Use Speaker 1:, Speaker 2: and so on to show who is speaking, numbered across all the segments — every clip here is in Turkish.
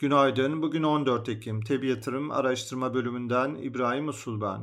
Speaker 1: Günaydın. Bugün 14 Ekim. TEB Yatırım Araştırma Bölümünden İbrahim Usul ben.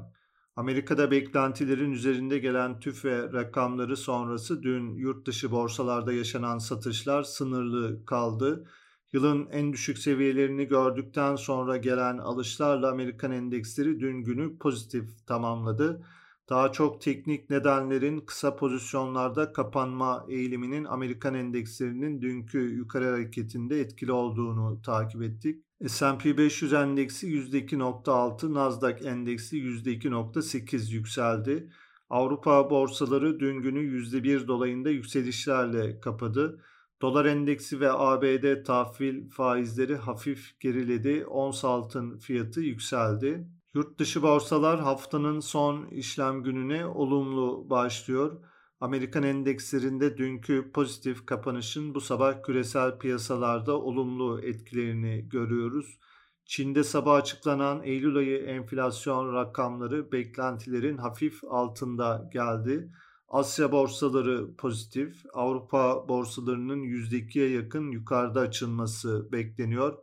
Speaker 1: Amerika'da beklentilerin üzerinde gelen tüfe rakamları sonrası dün yurt dışı borsalarda yaşanan satışlar sınırlı kaldı. Yılın en düşük seviyelerini gördükten sonra gelen alışlarla Amerikan endeksleri dün günü pozitif tamamladı. Daha çok teknik nedenlerin kısa pozisyonlarda kapanma eğiliminin Amerikan endekslerinin dünkü yukarı hareketinde etkili olduğunu takip ettik. S&P 500 endeksi %2.6, Nasdaq endeksi %2.8 yükseldi. Avrupa borsaları dün günü %1 dolayında yükselişlerle kapadı. Dolar endeksi ve ABD tahvil faizleri hafif geriledi. Ons altın fiyatı yükseldi. Yurt dışı borsalar haftanın son işlem gününe olumlu başlıyor. Amerikan endekslerinde dünkü pozitif kapanışın bu sabah küresel piyasalarda olumlu etkilerini görüyoruz. Çin'de sabah açıklanan Eylül ayı enflasyon rakamları beklentilerin hafif altında geldi. Asya borsaları pozitif, Avrupa borsalarının %2'ye yakın yukarıda açılması bekleniyor.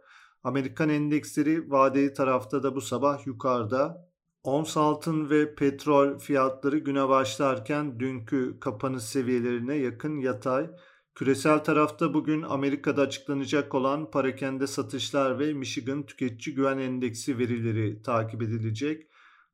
Speaker 1: Amerikan endeksleri vadeli tarafta da bu sabah yukarıda. Ons altın ve petrol fiyatları güne başlarken dünkü kapanış seviyelerine yakın yatay. Küresel tarafta bugün Amerika'da açıklanacak olan parakende satışlar ve Michigan Tüketici Güven Endeksi verileri takip edilecek.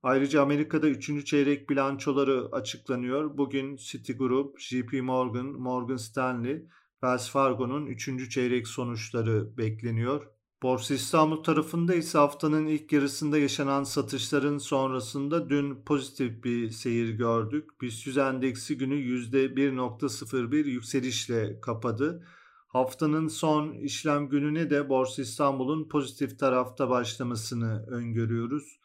Speaker 1: Ayrıca Amerika'da 3. çeyrek bilançoları açıklanıyor. Bugün Citigroup, JP Morgan, Morgan Stanley, Wells Fargo'nun 3. çeyrek sonuçları bekleniyor. Borsa İstanbul tarafında ise haftanın ilk yarısında yaşanan satışların sonrasında dün pozitif bir seyir gördük. BIST endeksi günü %1.01 yükselişle kapadı. Haftanın son işlem gününe de Borsa İstanbul'un pozitif tarafta başlamasını öngörüyoruz.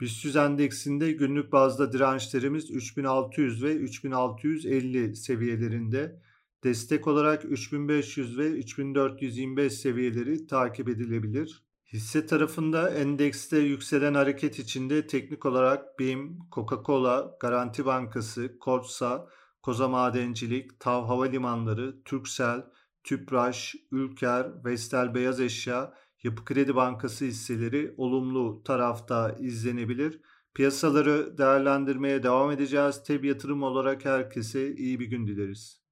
Speaker 1: BIST endeksinde günlük bazda dirençlerimiz 3600 ve 3650 seviyelerinde. Destek olarak 3500 ve 3425 seviyeleri takip edilebilir. Hisse tarafında endekste yükselen hareket içinde teknik olarak BİM, Coca-Cola, Garanti Bankası, Korsa, Koza Madencilik, Tav Havalimanları, Türksel, Tüpraş, Ülker, Vestel Beyaz Eşya, Yapı Kredi Bankası hisseleri olumlu tarafta izlenebilir. Piyasaları değerlendirmeye devam edeceğiz. Teb yatırım olarak herkese iyi bir gün dileriz.